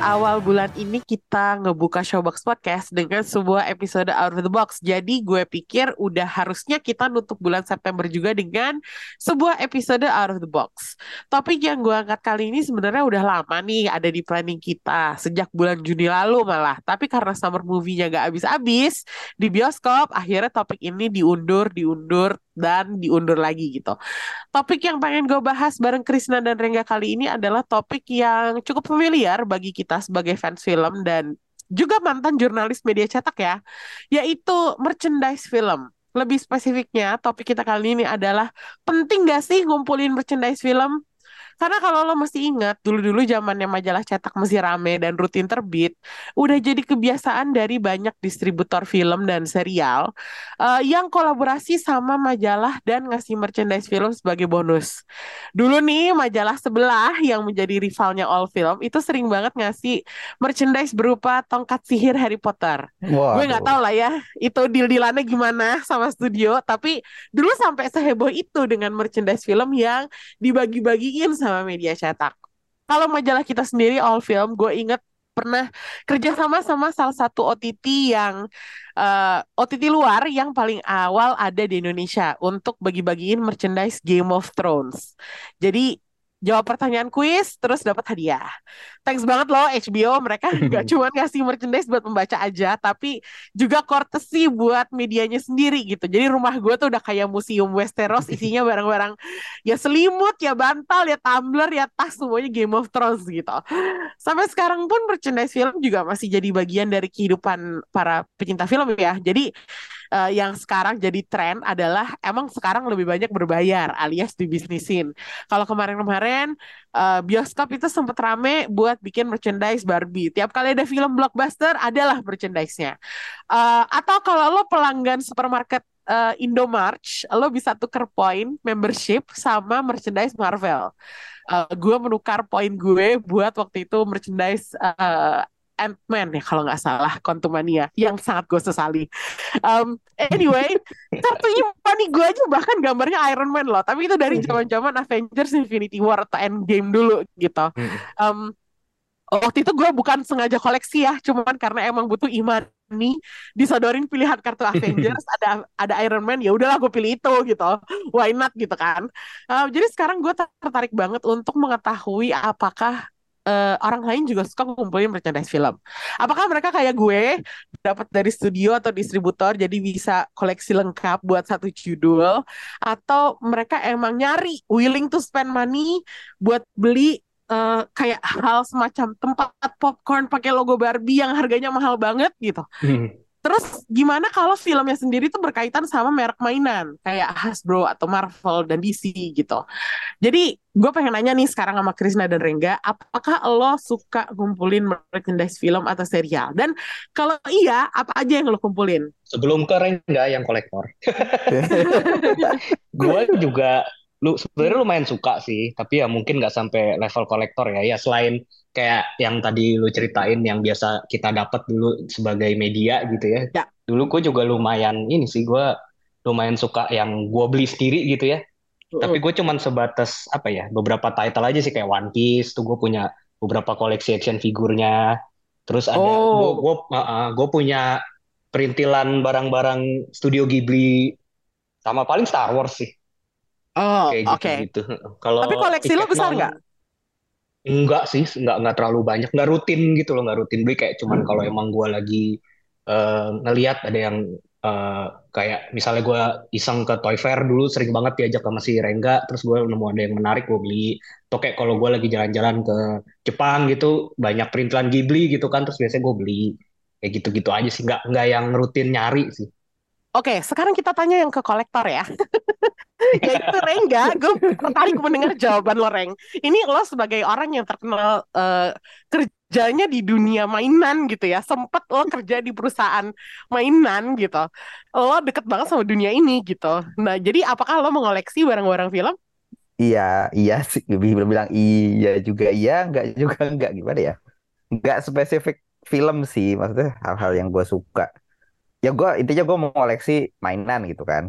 Awal bulan ini kita ngebuka Showbox Podcast dengan sebuah episode Out of the Box. Jadi gue pikir udah harusnya kita nutup bulan September juga dengan sebuah episode Out of the Box. Topik yang gue angkat kali ini sebenarnya udah lama nih ada di planning kita, sejak bulan Juni lalu malah. Tapi karena summer movie-nya gak habis-habis di bioskop, akhirnya topik ini diundur, diundur, dan diundur lagi gitu. Topik yang pengen gue bahas bareng Krisna dan Rengga kali ini adalah topik yang cukup familiar bagi kita sebagai fans film dan juga mantan jurnalis media cetak ya, yaitu merchandise film. Lebih spesifiknya, topik kita kali ini adalah penting gak sih ngumpulin merchandise film? Karena kalau lo masih ingat, dulu-dulu zamannya majalah cetak masih rame dan rutin terbit, udah jadi kebiasaan dari banyak distributor film dan serial eh, yang kolaborasi sama majalah dan ngasih merchandise film sebagai bonus. Dulu nih majalah sebelah yang menjadi rivalnya All Film itu sering banget ngasih merchandise berupa tongkat sihir Harry Potter. Gue nggak tahu lah ya itu deal-dealannya gimana sama studio, tapi dulu sampai seheboh itu dengan merchandise film yang dibagi-bagiin sama media cetak. Kalau majalah kita sendiri All Film, gue inget pernah kerjasama sama salah satu OTT yang eh, OTT luar yang paling awal ada di Indonesia untuk bagi-bagiin merchandise Game of Thrones. Jadi jawab pertanyaan kuis terus dapat hadiah. Thanks banget loh HBO mereka nggak cuma ngasih merchandise buat membaca aja tapi juga courtesy buat medianya sendiri gitu. Jadi rumah gue tuh udah kayak museum Westeros isinya barang-barang ya selimut, ya bantal, ya tumbler, ya tas semuanya Game of Thrones gitu. Sampai sekarang pun merchandise film juga masih jadi bagian dari kehidupan para pecinta film ya. Jadi eh, yang sekarang jadi tren adalah emang sekarang lebih banyak berbayar alias dibisnisin. Kalau kemarin-kemarin eh, bioskop itu sempat rame buat bikin merchandise Barbie. Tiap kali ada film blockbuster adalah merchandise-nya. Eh, atau kalau lo pelanggan supermarket eh, Indomarch, lo bisa tuker poin membership sama merchandise Marvel. Eh, gue menukar poin gue buat waktu itu merchandise Ant-Man ya kalau nggak salah Quantumania yang sangat gue sesali. Um, anyway, kartunya money gue aja bahkan gambarnya Iron Man loh. Tapi itu dari zaman-zaman Avengers Infinity War atau Endgame dulu gitu. Um, waktu itu gue bukan sengaja koleksi ya, cuman karena emang butuh iman nih disodorin pilihan kartu Avengers ada ada Iron Man ya udahlah gue pilih itu gitu why not gitu kan Uh, jadi sekarang gue tertarik banget untuk mengetahui apakah eh, orang lain juga suka ngumpulin merchandise film. Apakah mereka kayak gue dapat dari studio atau distributor jadi bisa koleksi lengkap buat satu judul atau mereka emang nyari willing to spend money buat beli eh, kayak hal semacam tempat popcorn pakai logo Barbie yang harganya mahal banget gitu. Terus gimana kalau filmnya sendiri tuh berkaitan sama merek mainan kayak Hasbro atau Marvel dan DC gitu. Jadi gue pengen nanya nih sekarang sama Krisna dan Rengga, apakah lo suka ngumpulin merchandise film atau serial? Dan kalau iya, apa aja yang lo kumpulin? Sebelum ke Rengga yang kolektor, gue juga lu sebenarnya lumayan suka sih, tapi ya mungkin nggak sampai level kolektor ya. Ya selain kayak yang tadi lu ceritain yang biasa kita dapat dulu sebagai media gitu ya. Ya. Dulu gue juga lumayan ini sih gue lumayan suka yang gue beli sendiri gitu ya. Tapi gue cuman sebatas apa ya beberapa title aja sih kayak One Piece tuh gue punya beberapa koleksi action figurnya. Terus ada Oh. gue gue punya perintilan barang-barang studio Ghibli sama paling Star Wars sih Oh, kayak oke. gitu-gitu. Kalau Tapi koleksi lo besar nggak? Enggak sih, enggak enggak terlalu banyak, enggak rutin gitu loh, enggak rutin beli kayak cuman kalau emang gua lagi eh, ngeliat ada yang eh, kayak misalnya gua iseng ke Toy Fair dulu sering banget diajak sama si Rengga, terus gua nemu ada yang menarik gua beli. Atau kayak kalau gua lagi jalan-jalan ke Jepang gitu, banyak perintilan Ghibli gitu kan, terus biasanya gua beli kayak gitu-gitu aja sih, enggak enggak yang rutin nyari sih. Oke, sekarang kita tanya yang ke kolektor ya. Yaitu Rengga, gue tertarik mendengar jawaban lo Reng. Ini lo sebagai orang yang terkenal eh, kerjanya di dunia mainan gitu ya. Sempet lo kerja di perusahaan mainan gitu. Lo deket banget sama dunia ini gitu. Nah, jadi apakah lo mengoleksi barang-barang film? iya iya sih bilang bilang iya juga iya nggak juga nggak gimana ya nggak spesifik film sih maksudnya hal-hal yang gue suka ya gue intinya gue mau koleksi mainan gitu kan.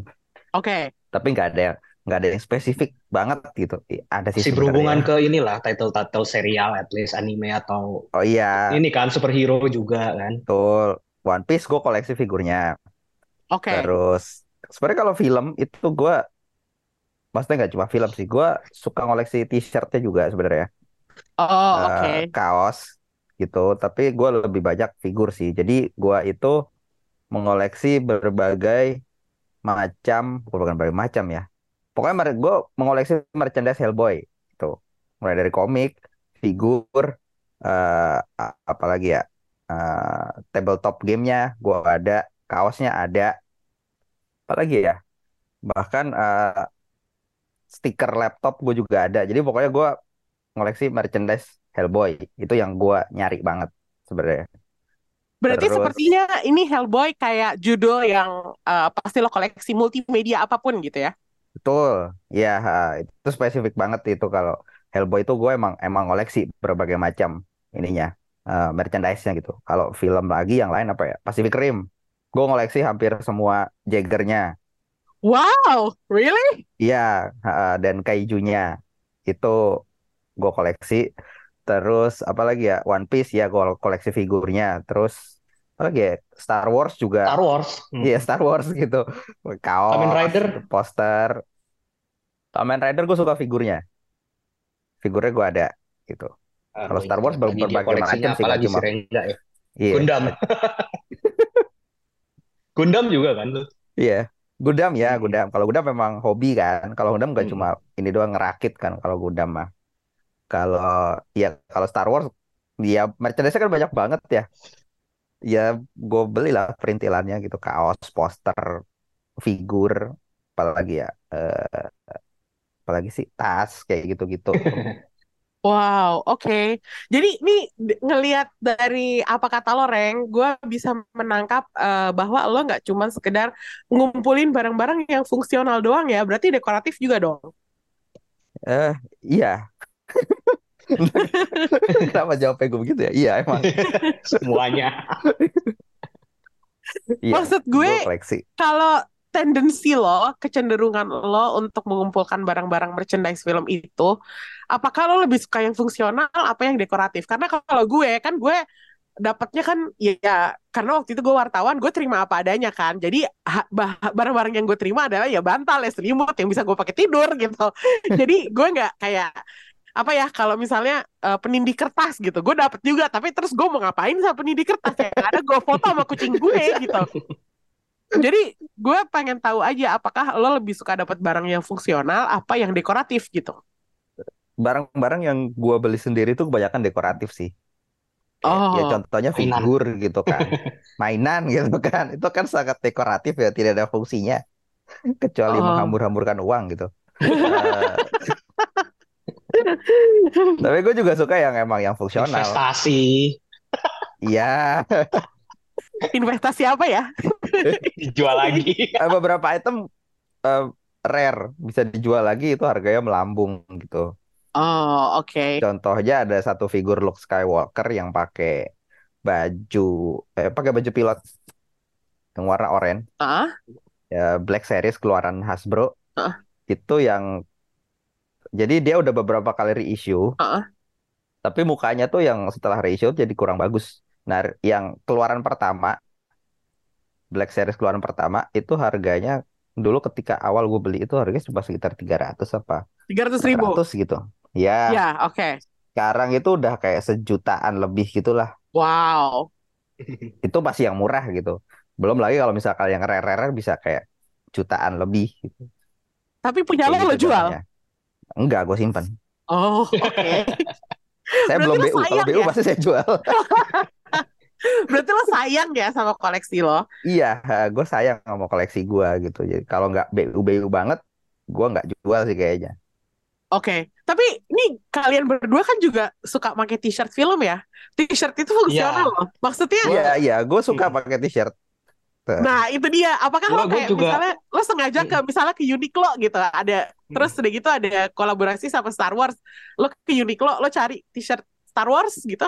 Oke. tapi nggak ada yang nggak ada yang spesifik banget gitu. Ada sih sebenarnya. berhubungan ke inilah title-title serial at least anime atau oh iya. ini kan superhero juga kan. betul. One Piece gue koleksi figurnya. Oke. terus sebenarnya kalau film itu gue maksudnya nggak cuma film sih gue suka koleksi t-shirtnya juga sebenarnya. Oh, Eh, oke. kaos gitu. Tapi gue lebih banyak figur sih. Jadi gue itu mengoleksi berbagai macam bukan berbagai macam ya. Pokoknya gue mengoleksi merchandise Hellboy itu mulai dari komik figur a- apalagi ya eh tabletop gamenya gue ada kaosnya ada. Apalagi ya bahkan eh stiker laptop gue juga ada. Jadi pokoknya gue ngoleksi merchandise Hellboy itu yang gue nyari banget sebenarnya Berarti terus sepertinya ini Hellboy kayak judul yang eh, pasti lo koleksi multimedia apa pun gitu ya. Betul, ya itu spesifik banget itu kalau Hellboy itu gue emang emang koleksi berbagai macam ininya eh, merchandise-nya gitu. Kalau film lagi yang lain apa ya? Pacific Rim, gue ngoleksi hampir semua Jagger-nya, Wow, really? iya ha, dan Kaijunya itu gue koleksi. Terus apa lagi ya? One Piece ya koleksi figurnya. Terus apa lagi ya? Star Wars juga, Star Wars. Hmm. iya Star Wars gitu, kaos, Kamen Rider. poster. Kamen Rider gue suka figurnya. figurnya gue ada gitu. Kalau Aduh, Star Wars ber- dia berbagai macam sih, apalagi cuma si Rengga ya. iya Gundam. Gundam juga kan lu. iya Gundam ya Hmm. Gundam. Kalau Gundam memang hobi kan. Kalau Gundam gak Hmm. cuma ini doang ngerakit kan. Kalau Gundam mah. Kalau ya kalau Star Wars ya merchandise-nya kan banyak banget ya. Ya gue belilah perintilannya gitu kaos, poster, figur, apalagi ya. Eh, apalagi sih tas kayak gitu-gitu. Wow, oke. Jadi ini ngelihat dari apa kata lo, Reng, gue bisa menangkap eh, bahwa lo nggak cuma sekedar ngumpulin barang-barang yang fungsional doang ya, berarti dekoratif juga dong. Eh iya. Kenapa jawabnya gue begitu ya? Iya emang. Semuanya. Iya. Maksud Gue kalau tendensi lo, kecenderungan lo untuk mengumpulkan barang-barang merchandise film itu, apakah lo lebih suka yang fungsional apa yang dekoratif? Karena kalau gue kan gue dapatnya kan ya ya, karena waktu itu gue wartawan gue terima apa adanya kan jadi barang-barang yang gue terima adalah ya bantal ya selimut yang bisa gue pakai tidur gitu jadi gue nggak kayak apa ya kalau misalnya eh, penindih kertas gitu gue dapet juga tapi terus gue mau ngapain sama penindih kertas ya ada gue foto sama kucing gue gitu jadi gue pengen tahu aja apakah lo lebih suka dapat barang yang fungsional apa yang dekoratif gitu Barang-barang yang gue beli sendiri tuh kebanyakan dekoratif sih. Kayak, ya oh contohnya Mainan. figur gitu kan. Mainan gitu kan. Itu kan sangat dekoratif ya, tidak ada fungsinya. Kecuali oh menghambur-hamburkan uang gitu. Eh, tapi gue juga suka yang emang yang fungsional. Investasi. Iya, investasi apa ya Dijual lagi. Eh, beberapa item eh, rare bisa dijual lagi itu harganya melambung gitu. oh oke Contohnya ada satu figur Luke Skywalker yang pakai baju eh pakai baju pilot yang warna oranye ah ya Black Series keluaran Hasbro ah itu yang jadi dia udah beberapa kali reissue ah tapi mukanya tuh yang setelah reissue jadi kurang bagus. Nah, yang keluaran pertama Black Series keluaran pertama itu harganya dulu ketika awal gue beli itu harganya cuma sekitar 300 apa tiga ratus ribu 400 gitu. Ya, ya oke sekarang itu udah kayak sejutaan lebih gitulah. wow Itu masih yang murah gitu. Belum lagi kalau misalkan yang rare-rare bisa kayak jutaan lebih gitu. tapi punya lo lo gitu jual. Enggak, gue simpan. oh oke Saya berarti belum lo BU. Kalau sayang BU ya pasti saya jual. berarti lo sayang ya sama koleksi lo Iya, gue sayang sama koleksi gue gitu. Jadi kalau nggak BU-BU banget, gue nggak jual sih kayaknya. Oke, tapi ini kalian berdua kan juga suka pakai t-shirt film ya? T-shirt itu fungsional Iya. loh. Maksudnya, Iya, iya, gue suka pakai t-shirt. Tuh. Nah, itu dia. Apakah Gua- lo gua kayak juga- misalnya lo sengaja ke misalnya ke Uniqlo gitu, ada terus udah gitu ada kolaborasi sama Star Wars. Lo ke Uniqlo, lo cari t-shirt Star Wars gitu.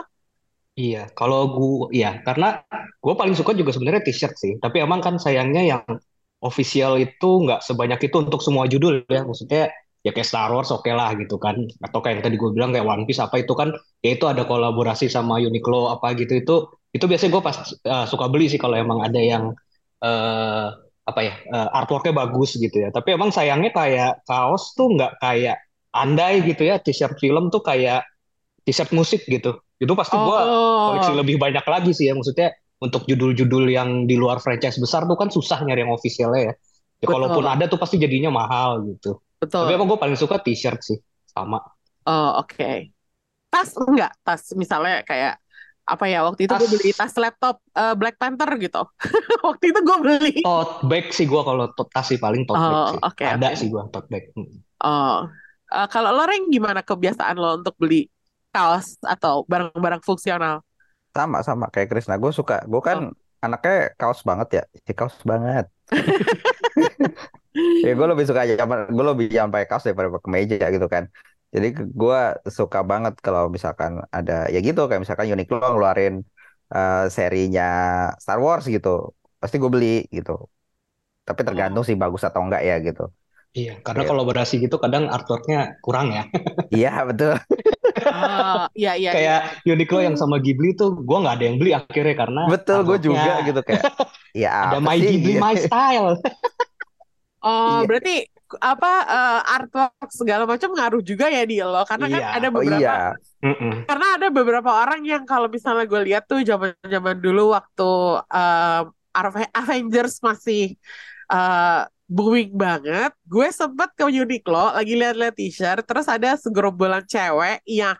Iya, kalau gua, iya, karena gue paling suka juga sebenarnya t-shirt sih. Tapi emang kan sayangnya yang official itu nggak sebanyak itu untuk semua judul ya. Maksudnya ya kayak Star Wars oke lah gitu kan. Atau kayak yang tadi gue bilang kayak One Piece apa itu kan, ya itu ada kolaborasi sama Uniqlo apa gitu itu. Itu biasanya gue pas uh, suka beli sih kalau emang ada yang eh apa ya eh, artworknya bagus gitu ya. Tapi emang sayangnya kayak kaos tuh nggak kayak andai gitu ya. T-shirt film tuh kayak t-shirt musik gitu. Itu pasti gue koleksi Oh, lebih banyak lagi sih ya maksudnya untuk judul-judul yang di luar franchise besar tuh kan susah nyari yang officialnya ya. Ya Betul. kalaupun ada tuh pasti jadinya mahal gitu. Betul. Tapi emang gue paling suka t-shirt sih sama. Oh, oke. Tas enggak, tas misalnya kayak apa ya waktu itu gue beli tas laptop eh, Black Panther gitu. waktu itu gue beli. Tote bag sih gue kalau to- tas sih paling tote bag Oh, sih. oke, Ada oke. sih gue tote bag. Hmm. Oh, Eh, kalau lo Reng gimana kebiasaan lo untuk beli kaos atau barang-barang fungsional? Sama sama kayak Krisna. Gue suka. Gue kan anaknya kaos banget ya. Si kaos banget. Ya gue lebih suka zaman gue lebih sampai kaos daripada pakai kemeja gitu kan. Jadi gue suka banget kalau misalkan ada ya gitu kayak misalkan Uniqlo ngeluarin eh, serinya Star Wars gitu. Pasti gue beli gitu. Tapi tergantung sih bagus atau enggak ya gitu. Iya, karena Iya. kolaborasi gitu kadang artworknya kurang ya. Iya betul. Oh, iya iya. iya. Kayak Uniqlo yang sama Ghibli tuh gue nggak ada yang beli akhirnya karena Betul gue juga gitu kayak. Ya ada My sih? Ghibli My Style. Oh, Iya. berarti apa eh, artwork segala macam ngaruh juga ya di lo karena kan Iya. ada Oh beberapa iya. Mm-mm. karena ada beberapa orang yang kalau misalnya gue lihat tuh zaman-zaman dulu waktu Ave- Avengers masih uh, booming banget, gue sempet ke Uniqlo lagi lihat-lihat t-shirt, terus ada segerombolan cewek yang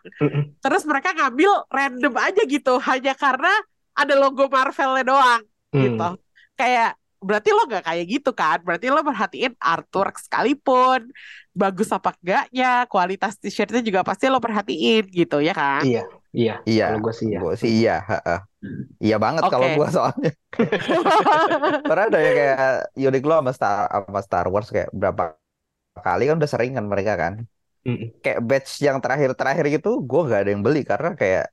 terus mereka ngambil random aja gitu hanya karena ada logo Marvelnya doang gitu. Hmm. Kayak berarti lo gak kayak gitu kan? Berarti lo perhatiin artwork sekalipun bagus apa enggaknya, kualitas t-shirtnya juga pasti lo perhatiin gitu ya kan? Iya, iya. Iya. Kalau gue sih ya. Gue sih iya. heeh. Iya banget kalau Oke. gue soalnya. Karena ada ya kayak Uniqlo sama Star sama Star Wars kayak berapa kali kan udah sering kan mereka kan. Mm-mm. Kayak batch yang terakhir-terakhir gitu gue gak ada yang beli karena kayak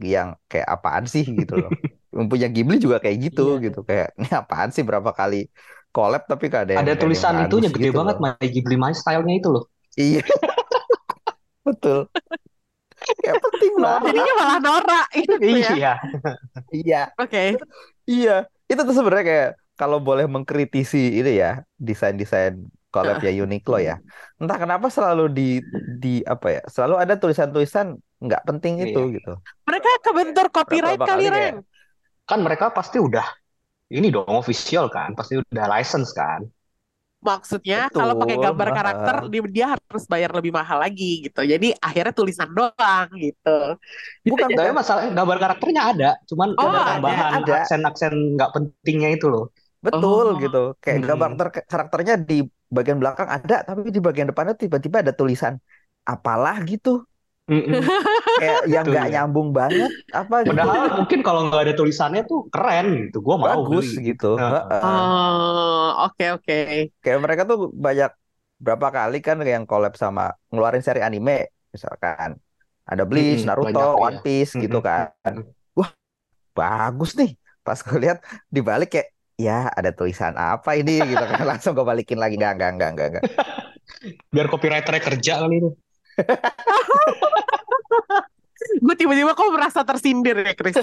yang kayak apaan sih gitu loh. Yang punya Ghibli juga kayak gitu Iya. gitu kayak ini apaan sih berapa kali collab tapi gak ada yang Ada yang tulisan itunya gede gitu banget loh. My Ghibli My Style-nya itu loh. Iya. Betul. Kayak penting banget. Jadinya malah norak gitu ya. Iya. Iya. Oke. Iya, itu tuh sebenarnya kayak kalau boleh mengkritisi itu ya desain-desain collab ya Uniqlo ya. Entah kenapa selalu di di apa ya, selalu ada tulisan-tulisan nggak penting itu Iya. gitu. Mereka kebentur copyright kali Ren. Kan mereka pasti udah ini dong official kan, pasti udah license kan. Maksudnya kalau pakai gambar karakter dia, dia harus bayar lebih mahal lagi gitu. Jadi akhirnya tulisan doang gitu. Bukan Tapi masalah gambar karakternya ada, cuman Oh, ada tambahan ada. aksen-aksen nggak pentingnya itu loh. betul Oh. gitu. Kayak Hmm. gambar karakter- karakternya di bagian belakang ada, tapi di bagian depannya tiba-tiba ada tulisan apalah gitu. Mm-mm. Kayak yang nggak ya. nyambung banget apa gitu. Padahal mungkin kalau nggak ada tulisannya tuh keren gitu, gue mau Bagus beli. gitu. Heeh. Oh, oke oke. kayak mereka tuh banyak berapa kali kan yang collab sama ngeluarin seri anime misalkan ada Bleach, Mm-mm, Naruto, banyak, One iya. Piece gitu Mm-mm. kan. Wah, bagus nih. Pas gue lihat dibalik kayak ya ada tulisan apa ini gitu kan langsung gue balikin lagi enggak enggak enggak enggak enggak. Biar copywriternya kerja kali itu. Gue tiba-tiba kok merasa tersindir ya, Chris.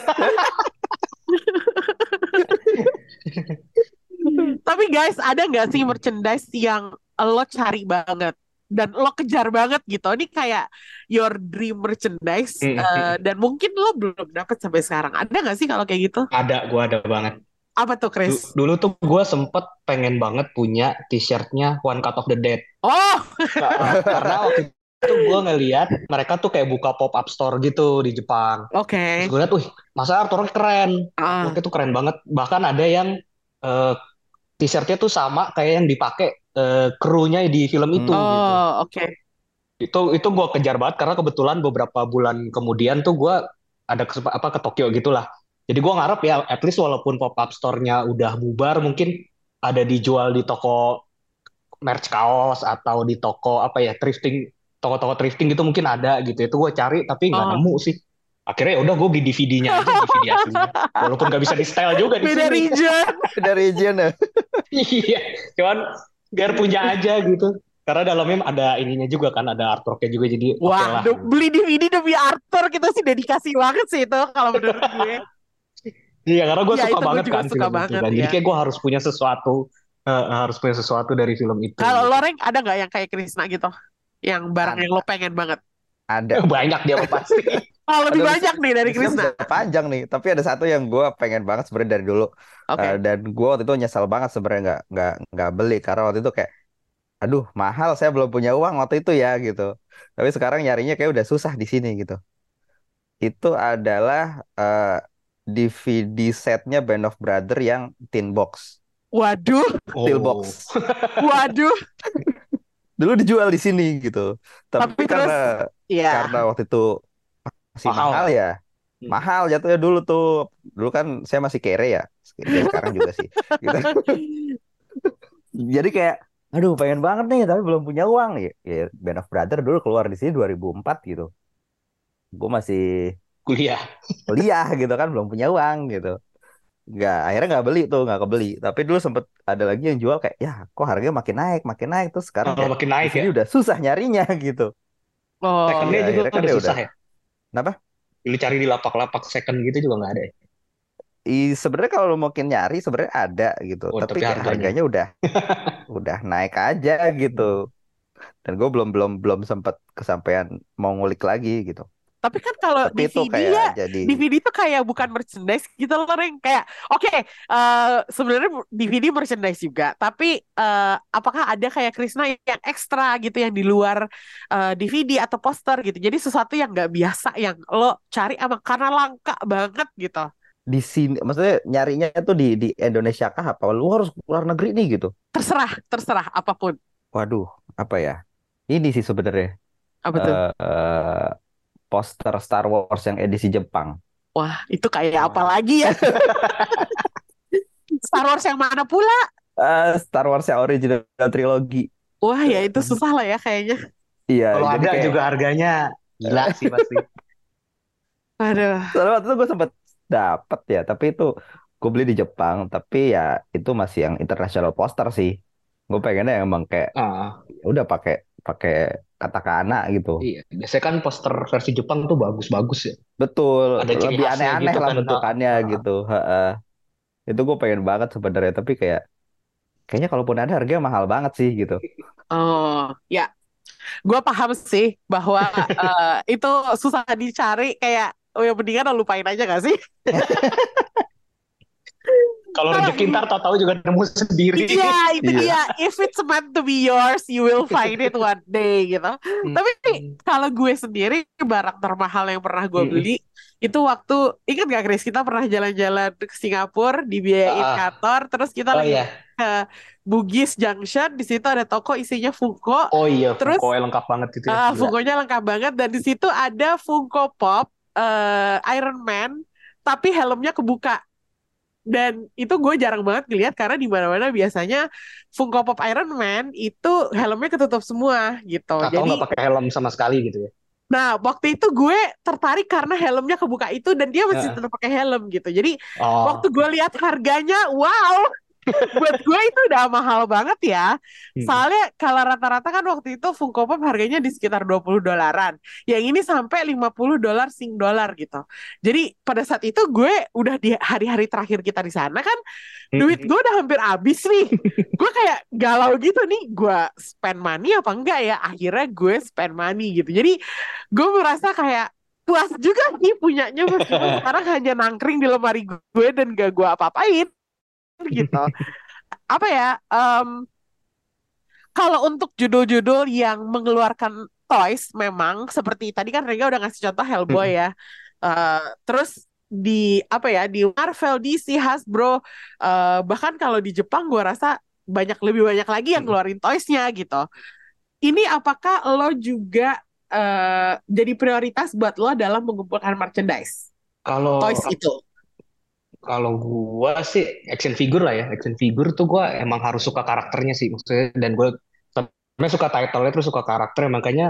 Tapi guys, ada nggak sih merchandise yang lo cari banget dan lo kejar banget gitu? Ini kayak your dream merchandise Mm, eh, dan mungkin lo belum dapet sampai sekarang. Ada nggak sih kalau kayak gitu? Ada, gue ada banget. Apa tuh, Chris? Dulu tuh gue sempet pengen banget punya t-shirtnya One Cut of the Dead. Oh, Karena waktu itu gue ngeliat mereka tuh kayak buka pop-up store gitu di Jepang. oke. Terus gue liat, wih, masa artworknya keren. Ah, Artworknya tuh keren banget. Bahkan ada yang eh, t-shirtnya tuh sama kayak yang dipakai eh, krunya di film itu gitu. oh, oke. Itu itu gue kejar banget karena kebetulan beberapa bulan kemudian tuh gue ada kesempat apa ke Tokyo gitulah. Jadi gue ngarep ya, at least walaupun pop-up store-nya udah bubar, mungkin ada dijual di toko merch kaos atau di toko apa ya thrifting, toko-toko thrifting gitu mungkin ada gitu. Itu gue cari tapi nggak Oh. nemu sih. Akhirnya ya udah gue beli DVD-nya aja, DVD aslinya. Walaupun nggak bisa di style juga di Beda sini. region. Dari region ya. Iya, cuman biar punya aja gitu. Karena dalamnya ada ininya juga kan, ada artworknya juga jadi Wah, lah. du- beli DVD demi Arthur kita sih dedikasi banget sih itu kalau menurut gue. Iya, karena gue Iya, suka gue banget kan suka film banget, itu kan. Jadi ya. kayak gue harus punya sesuatu, eh, harus punya sesuatu dari film itu. Kalau gitu. lo Reng, ada nggak yang kayak Krisna gitu? Yang barang Ada. yang lo pengen banget? Ada. Banyak dia pasti. Oh, lebih Aduh, banyak nih dari Krisna. panjang nih, tapi ada satu yang gue pengen banget sebenarnya dari dulu. Oke. Eh, dan gue waktu itu nyesel banget sebenarnya nggak nggak nggak beli karena waktu itu kayak, aduh mahal saya belum punya uang waktu itu ya gitu. Tapi sekarang nyarinya kayak udah susah di sini gitu. Itu adalah eh, DVD setnya Band of Brother yang tin box, Waduh, steel Oh. box. waduh. Dulu dijual di sini gitu. Tapi, Tapi terus, karena Iya. karena waktu itu masih Mahal. mahal ya. Hmm. Mahal jatuhnya dulu tuh. Dulu kan saya masih kere ya. Ya, sekarang juga sih. Gitu. Jadi kayak aduh pengen banget nih tapi belum punya uang ya. Ya, Band of Brother dulu keluar di sini 2004 gitu. Gue masih Kuliah. kuliah gitu kan belum punya uang gitu. Nggak, akhirnya nggak beli tuh, nggak kebeli. Tapi dulu sempet ada lagi yang jual kayak, ya kok harganya makin naik, makin naik. Terus sekarang kayak makin naik ya. udah susah nyarinya gitu. Oh, Secondnya ya, juga kan udah ya susah udah. ya. Kenapa? Lu cari di lapak-lapak second gitu juga nggak ada ya. I, sebenarnya kalau lo mungkin nyari sebenarnya ada gitu, Oh, tapi tapi kayak harganya. harganya udah udah naik aja gitu. Dan gue belum belum belum sempat kesampaian mau ngulik lagi gitu. Tapi kan kalau Tapi itu DVD kayak ya, jadi DVD tuh kayak bukan merchandise gitu loh, Reng. Kayak, oke, eh, sebenarnya DVD merchandise juga. Tapi eh, apakah ada kayak Krisna yang ekstra gitu, yang di luar eh, DVD atau poster gitu. Jadi sesuatu yang nggak biasa, yang lo cari emang karena langka banget gitu. di sini, maksudnya nyarinya tuh di di Indonesia kah apa? Lu harus keluar negeri nih gitu. Terserah, terserah apa pun. Waduh, apa ya? Ini sih sebenarnya Apa tuh? eh, eh, poster Star Wars yang edisi Jepang. Wah, itu kayak apa lagi ya? Star Wars yang mana pula? Eh, Star Wars yang original trilogi. Wah, ya itu susah lah ya kayaknya. Iya, Kalau jadi ada kayak juga harganya gila sih pasti. Aduh. soalnya waktu itu gue sempet dapet ya, tapi itu gue beli di Jepang, tapi ya itu masih yang international poster sih. Gue pengennya emang kayak ya udah pakai pakai katakana gitu. iya. Biasanya kan poster versi Jepang tuh bagus-bagus ya. Betul, Ada ciri lebih aneh-aneh gitu lah kan. bentukannya Ah, ah. gitu. Heeh. Itu gue pengen banget sebenarnya, tapi kayak kayaknya kalaupun ada harganya mahal banget sih gitu. Oh, ya. Gue paham sih bahwa eh, itu susah dicari kayak oh ya mendingan lo lupain aja gak sih? Kalau rezeki ntar tahu-tahu juga nemu sendiri. Iya, itu Iya. dia. If it's meant to be yours, you will find it one day gitu. Hmm. Tapi kalau gue sendiri barang termahal yang pernah gue Mm-mm. beli itu waktu ingat gak Chris kita pernah jalan-jalan ke Singapura dibiayain Ah. kantor terus kita Oh lagi iya. ke Bugis Junction di situ ada toko isinya Funko Oh iya, Terus- Funko lengkap banget itu ya. Ah, Gila. Funko-nya lengkap banget dan di situ ada Funko Pop eh, Iron Man tapi helmnya kebuka. Dan itu gue jarang banget ngeliat karena di mana-mana biasanya Funko Pop Iron Man itu helmnya ketutup semua gitu. Atau Jadi nggak pakai helm sama sekali gitu ya. nah waktu itu gue tertarik karena helmnya kebuka itu dan dia masih tetap pakai helm gitu. Jadi Oh, waktu gue lihat harganya, wow, buat gue itu udah mahal banget ya. Hmm. Soalnya kalau rata-rata kan waktu itu Funko Pop harganya di sekitar 20 dolaran. Yang ini sampai 50 dolar sing dolar gitu. Jadi pada saat itu gue udah di hari-hari terakhir kita di sana kan duit gue udah hampir habis nih. gue kayak galau gitu nih, gue spend money apa enggak ya? Akhirnya gue spend money gitu. Jadi gue merasa kayak puas juga nih punyanya meskipun sekarang hanya nangkring di lemari gue dan gak gue apa-apain gitu. Apa ya? em, kalau untuk judul-judul yang mengeluarkan toys memang seperti tadi kan Rega udah ngasih contoh Hellboy ya. Eh, terus di apa ya di Marvel, DC, Hasbro eh, bahkan kalau di Jepang gue rasa banyak lebih banyak lagi yang ngeluarin toysnya gitu. Ini apakah lo juga eh, jadi prioritas buat lo dalam mengumpulkan merchandise kalau toys itu? Kalau gua sih action figure lah ya. Action figure tuh gua emang harus suka karakternya sih maksudnya dan gue sebenarnya suka title-nya terus suka karakternya makanya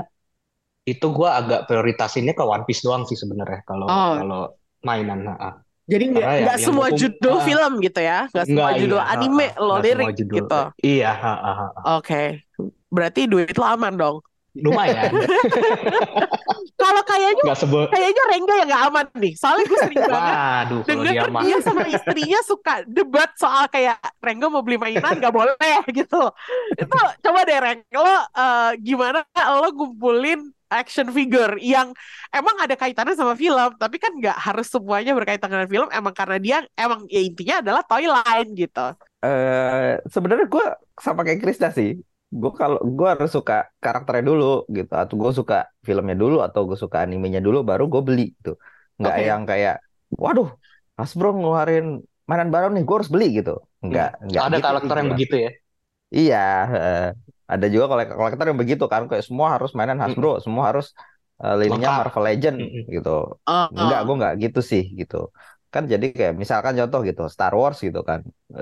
itu gua agak prioritasinnya ke One Piece doang sih sebenarnya kalau Oh, kalau mainan. Nah, ah. jadi nggak ya semua gue judul ah, film gitu ya, nggak semua enggak judul iya, ah, anime ah. lo lirik judul. gitu. Iya, ah, ah, ah. Oke, berarti duit lo aman dong. Lumayan. Kalau kayaknya kayaknya Rengga yang nggak aman nih, soalnya gue sering banget Waduh, denger dia dia sama istrinya suka debat soal kayak Rengga mau beli mainan nggak boleh gitu. Itu coba deh Reng, lo eh, gimana lo ngumpulin action figure yang emang ada kaitannya sama film, tapi kan nggak harus semuanya berkaitan dengan film, emang karena dia emang ya intinya adalah toy line gitu. eh sebenarnya gue sama kayak Krisda sih. Gue kalau gue harus suka karakternya dulu gitu, atau gue suka filmnya dulu, atau gue suka animenya dulu, baru gue beli gitu. Nggak Oke. yang kayak, waduh, Hasbro ngeluarin mainan baru nih, gue harus beli gitu. Nggak, nggak Ada gitu karakter yang gua. begitu ya. Iya, eh, ada juga kolek kolektor yang begitu kan, kayak semua harus mainan Hasbro, semua harus eh, lininya Lengkap. Marvel Legend Mm-mm. gitu. Oh, Enggak, oh. gue nggak gitu sih gitu. Kan jadi kayak misalkan contoh gitu, Star Wars gitu kan.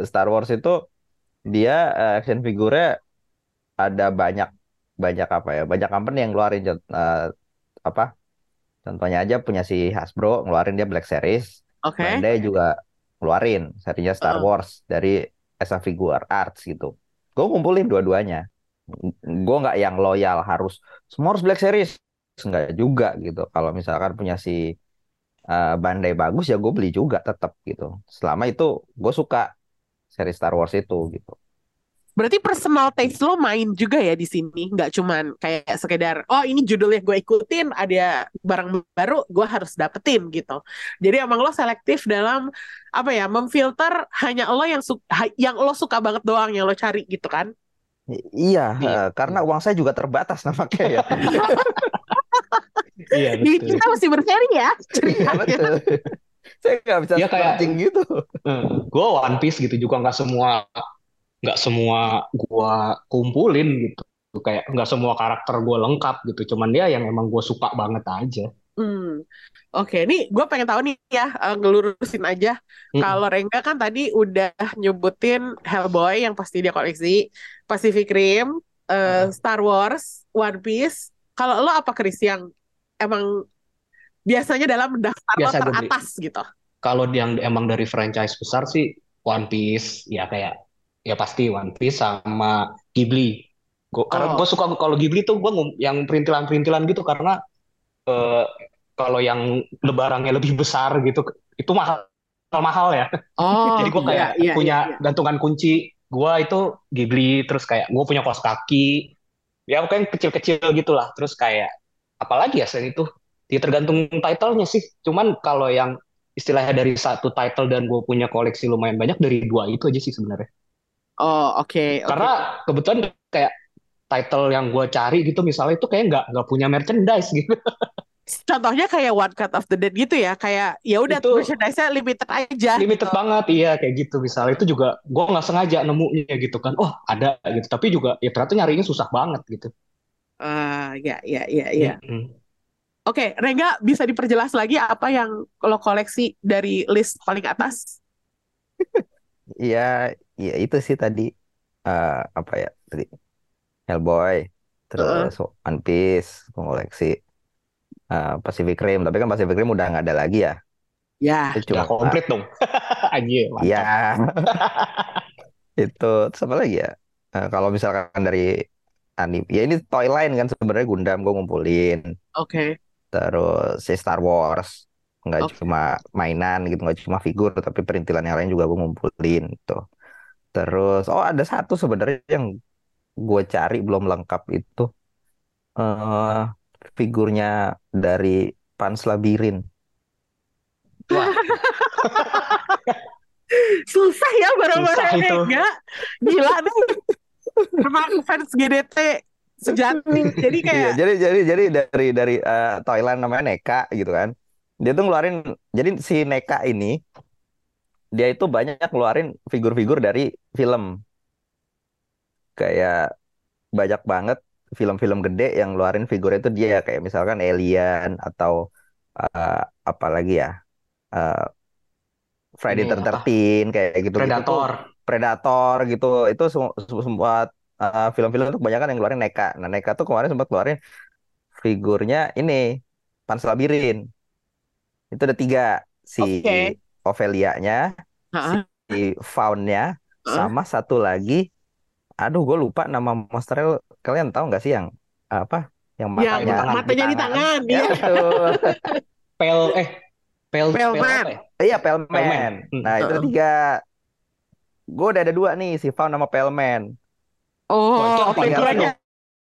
Star Wars itu dia eh, action figure ada banyak banyak apa ya, banyak company yang ngeluarin eh, apa? Contohnya aja punya si Hasbro ngeluarin dia Black Series, Oke. Bandai juga ngeluarin serinya Star Heeh. Wars dari Esa Figure Arts gitu. Gue kumpulin dua-duanya. Gue nggak yang loyal harus semua harus Black Series. Enggak juga gitu. Kalau misalkan punya si eh, Bandai bagus ya gue beli juga tetap gitu. Selama itu gue suka seri Star Wars itu gitu. Berarti personal taste lo main juga ya di sini, nggak cuman kayak sekedar oh ini judulnya gue ikutin, ada barang baru gue harus dapetin gitu. Jadi emang lo selektif dalam apa ya, memfilter hanya lo yang su- ha- yang lo suka banget doang yang lo cari gitu kan? I- Iya, Iya. eh, karena uang saya juga terbatas nampaknya ya. Iya Di betul. kita masih berseri ya Iya betul. Saya nggak bisa Ya kayak gitu. gue One Piece gitu juga nggak semua nggak semua gua kumpulin gitu. Kayak nggak semua karakter gue lengkap gitu. Cuman dia yang emang gue suka banget aja. Hmm. Oke, nih gue pengen tahu nih ya, eh, ngelurusin aja. Mm-mm. Kalau Rengga kan tadi udah nyebutin Hellboy yang pasti dia koleksi, Pacific Rim, eh, Heeh. Star Wars, One Piece. Kalau lo apa Chris yang emang biasanya dalam daftar lo Biasa gue beli. teratas gitu? Kalau yang emang dari franchise besar sih One Piece ya kayak ya pasti One Piece sama Ghibli. Gua, karena Oh, gue suka kalau Ghibli tuh gue yang perintilan-perintilan gitu karena eh, kalau yang lebarannya lebih besar gitu itu mahal mahal ya. oh, Jadi gue iya, kayak iya, iya, punya iya. gantungan kunci. Gue itu Ghibli terus kayak gue punya kaos kaki. Ya pokoknya kecil-kecil gitulah. Terus kayak apalagi ya selain itu? Ya tergantung titlenya sih. Cuman kalau yang istilahnya dari satu title dan gue punya koleksi lumayan banyak dari dua itu aja sih sebenarnya Oh, oke, oke. karena kebetulan kayak title yang gue cari gitu misalnya itu kayak nggak nggak punya merchandise gitu Contohnya kayak One Cut of the Dead gitu ya, kayak ya udah merchandise-nya limited aja limited gitu. banget iya kayak gitu misalnya itu juga gue nggak sengaja nemunya gitu kan oh ada gitu tapi juga ya ternyata nyarinya susah banget gitu Ah, ya, ya, ya, ya. Mm-mm. Oke, Rengga bisa diperjelas lagi apa yang lo koleksi dari list paling atas? Iya, iya itu sih tadi eh, apa ya tadi Hellboy, terus One Piece, koleksi eh, Pacific Rim. Tapi kan Pacific Rim udah nggak ada lagi ya. Ya, Itu udah cuma komplit dong anjir Iya, mantap itu terus apa lagi ya? Eh, kalau misalkan dari anime, ya ini toy line kan sebenarnya Gundam gue ngumpulin. oke, Terus si Star Wars, nggak oke. cuma mainan gitu, nggak cuma figur, tapi perintilan yang lain juga gue ngumpulin gitu. Terus, oh ada satu sebenarnya yang gue cari belum lengkap itu eh figurnya dari Pans Labirin. wah Susah ya barang-barang itu Rengga. Gila nih. Emang fans GDT sejati. Jadi Iya, kayak, jadi jadi jadi dari dari eh, Thailand namanya Neka gitu kan. Dia tuh ngeluarin, jadi si Neka ini dia itu banyak ngeluarin figur-figur dari film. Kayak banyak banget film-film gede yang ngeluarin figur itu dia kayak misalkan Alien atau eh, apa lagi ya eh, Friday the? 13 kayak gitu gitu tuh Predator. Predator gitu itu semua semua uh, film-film itu kebanyakan yang ngeluarin Neka. Nah, Neka tuh kemarin sempat keluarin figurnya ini Pans Labirin. Itu ada tiga si Oke. Ophelia-nya, Heeh. si Faun-nya, sama satu lagi. Aduh, gue lupa nama monsternya. Kalian tahu nggak sih yang apa? Yang Yang matanya tangan, matanya di tangan, Ya, iya. betul. Pel eh pel pel Pelman. apa ya? Iya, Pelman. Pelman. Hmm. Nah, itu tiga. Gue udah ada dua nih, si Faun sama Pelman. Oh, Wah, itu oke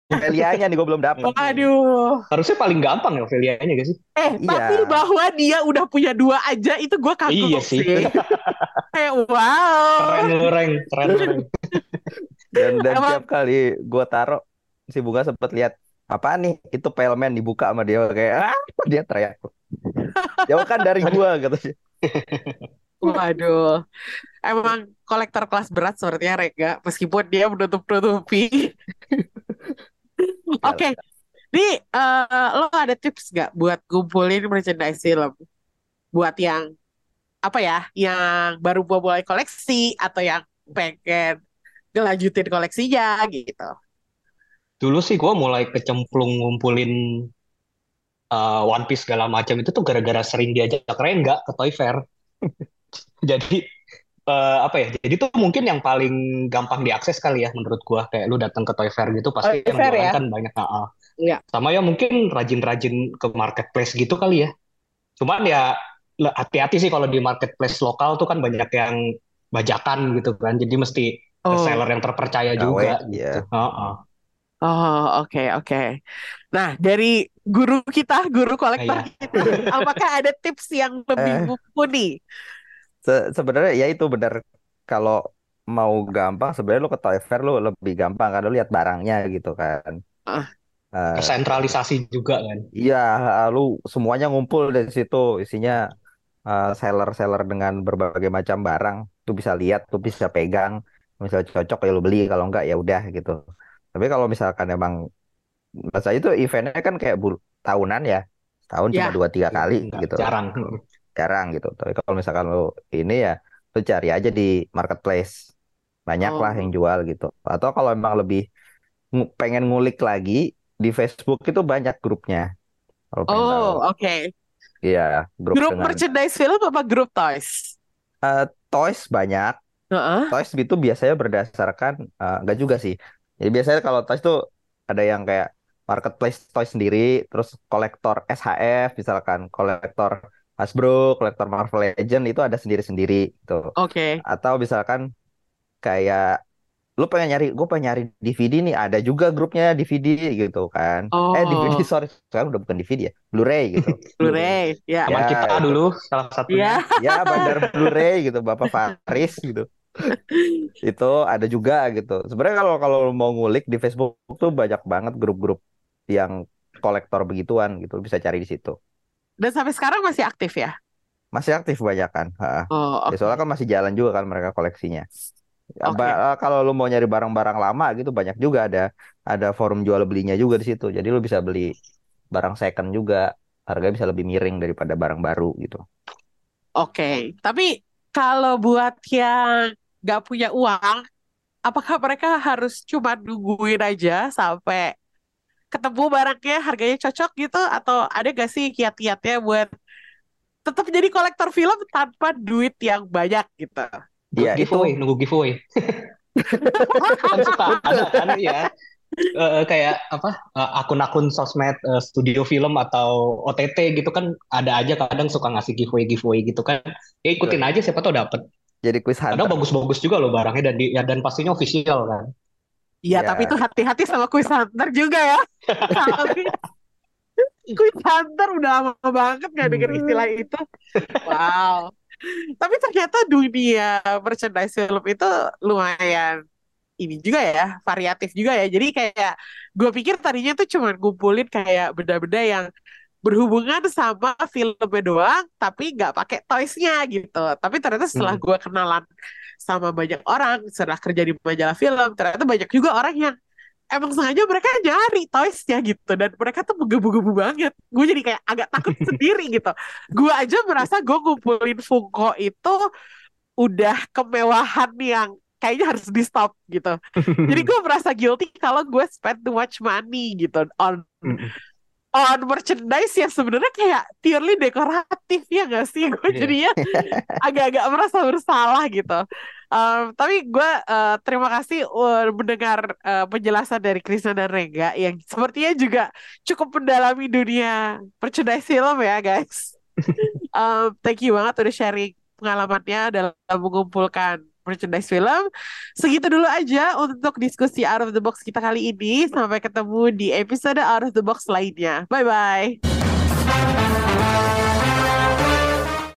Ophelia-nya nih gue belum dapet. Waduh. Harusnya paling gampang ya Ophelia-nya gak sih? Eh, Iya. tapi bahwa dia udah punya dua aja itu gue kagum Iya sih. sih. Kayak wow. Keren lu, Reng. Keren lu. Dan dan Emang- tiap kali gue taruh si Bunga sempet lihat apa nih itu pelmen dibuka sama dia kayak ah dia teriak jauhkan dari gua gitu sih Waduh. Emang kolektor kelas berat sepertinya Rega, meskipun dia menutup-nutupi. Oke. Nih, eh, lo ada tips nggak buat ngumpulin merchandise film? Buat yang apa ya, yang baru mau mulai koleksi atau yang pengen ngelanjutin koleksinya gitu. Dulu sih gue mulai kecemplung ngumpulin uh, One Piece segala macam itu tuh gara-gara sering diajak Rengga ke Toy Fair. Jadi eh, apa ya? Jadi tuh mungkin yang paling gampang diakses kali ya menurut gua kayak lu datang ke Toy Fair gitu pasti Toy yang Fair jualan ya? kan banyak ah. Iya. Sama ya mungkin rajin-rajin ke marketplace gitu kali ya. Cuman ya hati-hati sih kalau di marketplace lokal tuh kan banyak yang bajakan gitu kan. Jadi mesti Oh, seller yang terpercaya juga iya. gitu. Heeh. oh, oke, oke. Nah, dari guru kita, guru kolektor Iya. kita, apakah ada tips yang lebih Eh. mumpuni? Se- sebenarnya ya itu benar kalau mau gampang sebenarnya lu ke Toy Fair lu lebih gampang kan lu lihat barangnya gitu kan Ah. Eh, Tersentralisasi juga kan. Iya, lu semuanya ngumpul dari situ, isinya eh, seller-seller dengan berbagai macam barang. Tuh bisa lihat, tuh bisa pegang. Misalnya cocok ya lu beli, kalau enggak ya udah gitu. Tapi kalau misalkan emang masa itu eventnya kan kayak bul tahunan ya, tahun cuma Ya. dua tiga kali Nggak, gitu, jarang. Jarang gitu. Tapi kalau misalkan lu ini ya, lu cari aja di marketplace, banyak lah Oh. yang jual gitu. Atau kalau emang lebih pengen ngulik lagi di Facebook itu banyak grupnya. Kalau. Oh, oke. Iya, grup Grup dengan merchandise film apa grup toys? eh, toys banyak. Heeh. Toys itu biasanya berdasarkan eh, enggak juga sih. Jadi biasanya kalau toys tuh ada yang kayak marketplace toys sendiri, terus kolektor SHF misalkan, kolektor Hasbro, kolektor Marvel Legend itu ada sendiri-sendiri gitu. Oke. Atau misalkan kayak lu pengen nyari, gue pengen nyari DVD nih, ada juga grupnya DVD gitu kan. Eh DVD Oh, sorry, sekarang udah bukan DVD ya, Blu-ray gitu. Blu-ray. Ya. Teman Ya, kita itu. dulu salah satunya. Ya. ya bandar Blu-ray gitu Bapak Faris gitu itu ada juga gitu sebenarnya kalau kalau lu mau ngulik di Facebook tuh banyak banget grup-grup yang kolektor begituan gitu bisa cari di situ Dan sampai sekarang masih aktif ya? masih aktif banyak kan Oh, ya, oke. soalnya kan masih jalan juga kan mereka koleksinya Ya, Oke. ba- kalau lu mau nyari barang-barang lama gitu banyak juga ada ada forum jual belinya juga di situ jadi lu bisa beli barang second juga harganya bisa lebih miring daripada barang baru gitu Oke. Tapi kalau buat yang nggak punya uang, apakah mereka harus cuma nungguin aja sampai ketemu barangnya harganya cocok gitu? Atau ada gak sih kiat-kiatnya buat tetap jadi kolektor film tanpa duit yang banyak gitu? Buat ya itu giveaway, nunggu giveaway. Kan suka ada kan ya. Eh, kayak apa eh, akun-akun sosmed eh, studio film atau OTT gitu kan ada aja kadang suka ngasih giveaway giveaway gitu kan ya ikutin aja siapa tau dapet jadi quiz kadang hunter bagus-bagus juga loh barangnya dan di, ya, dan pastinya official kan Iya, Ya. tapi itu hati-hati sama quiz hunter juga ya. Quiz hunter udah lama banget gak denger istilah itu. Wow. Tapi ternyata dunia merchandise film itu lumayan ini juga ya, variatif juga ya. Jadi kayak gue pikir tadinya tuh cuma ngumpulin kayak benda-benda yang berhubungan sama filmnya doang, tapi nggak pakai toysnya gitu. Tapi ternyata setelah Hmm. gue kenalan sama banyak orang, setelah kerja di majalah film, ternyata banyak juga orang yang emang sengaja mereka nyari toysnya gitu dan mereka tuh menggebu-gebu banget. Gue jadi kayak agak takut sendiri gitu. Gue aja merasa gue ngumpulin Funko itu udah kemewahan yang kayaknya harus di stop gitu. Jadi gue merasa guilty kalau gue spend too much money gitu on on merchandise yang sebenarnya kayak purely dekoratif ya gak sih gue Iya. jadinya agak-agak merasa bersalah gitu Um, tapi gue uh, terima kasih uh, mendengar uh, penjelasan dari Krisna dan Rengga yang sepertinya juga cukup mendalami dunia merchandise film ya guys. Um, thank you banget udah sharing pengalamannya dalam mengumpulkan merchandise film. Segitu dulu aja untuk diskusi out of the box kita kali ini. Sampai ketemu di episode out of the box lainnya. Bye bye.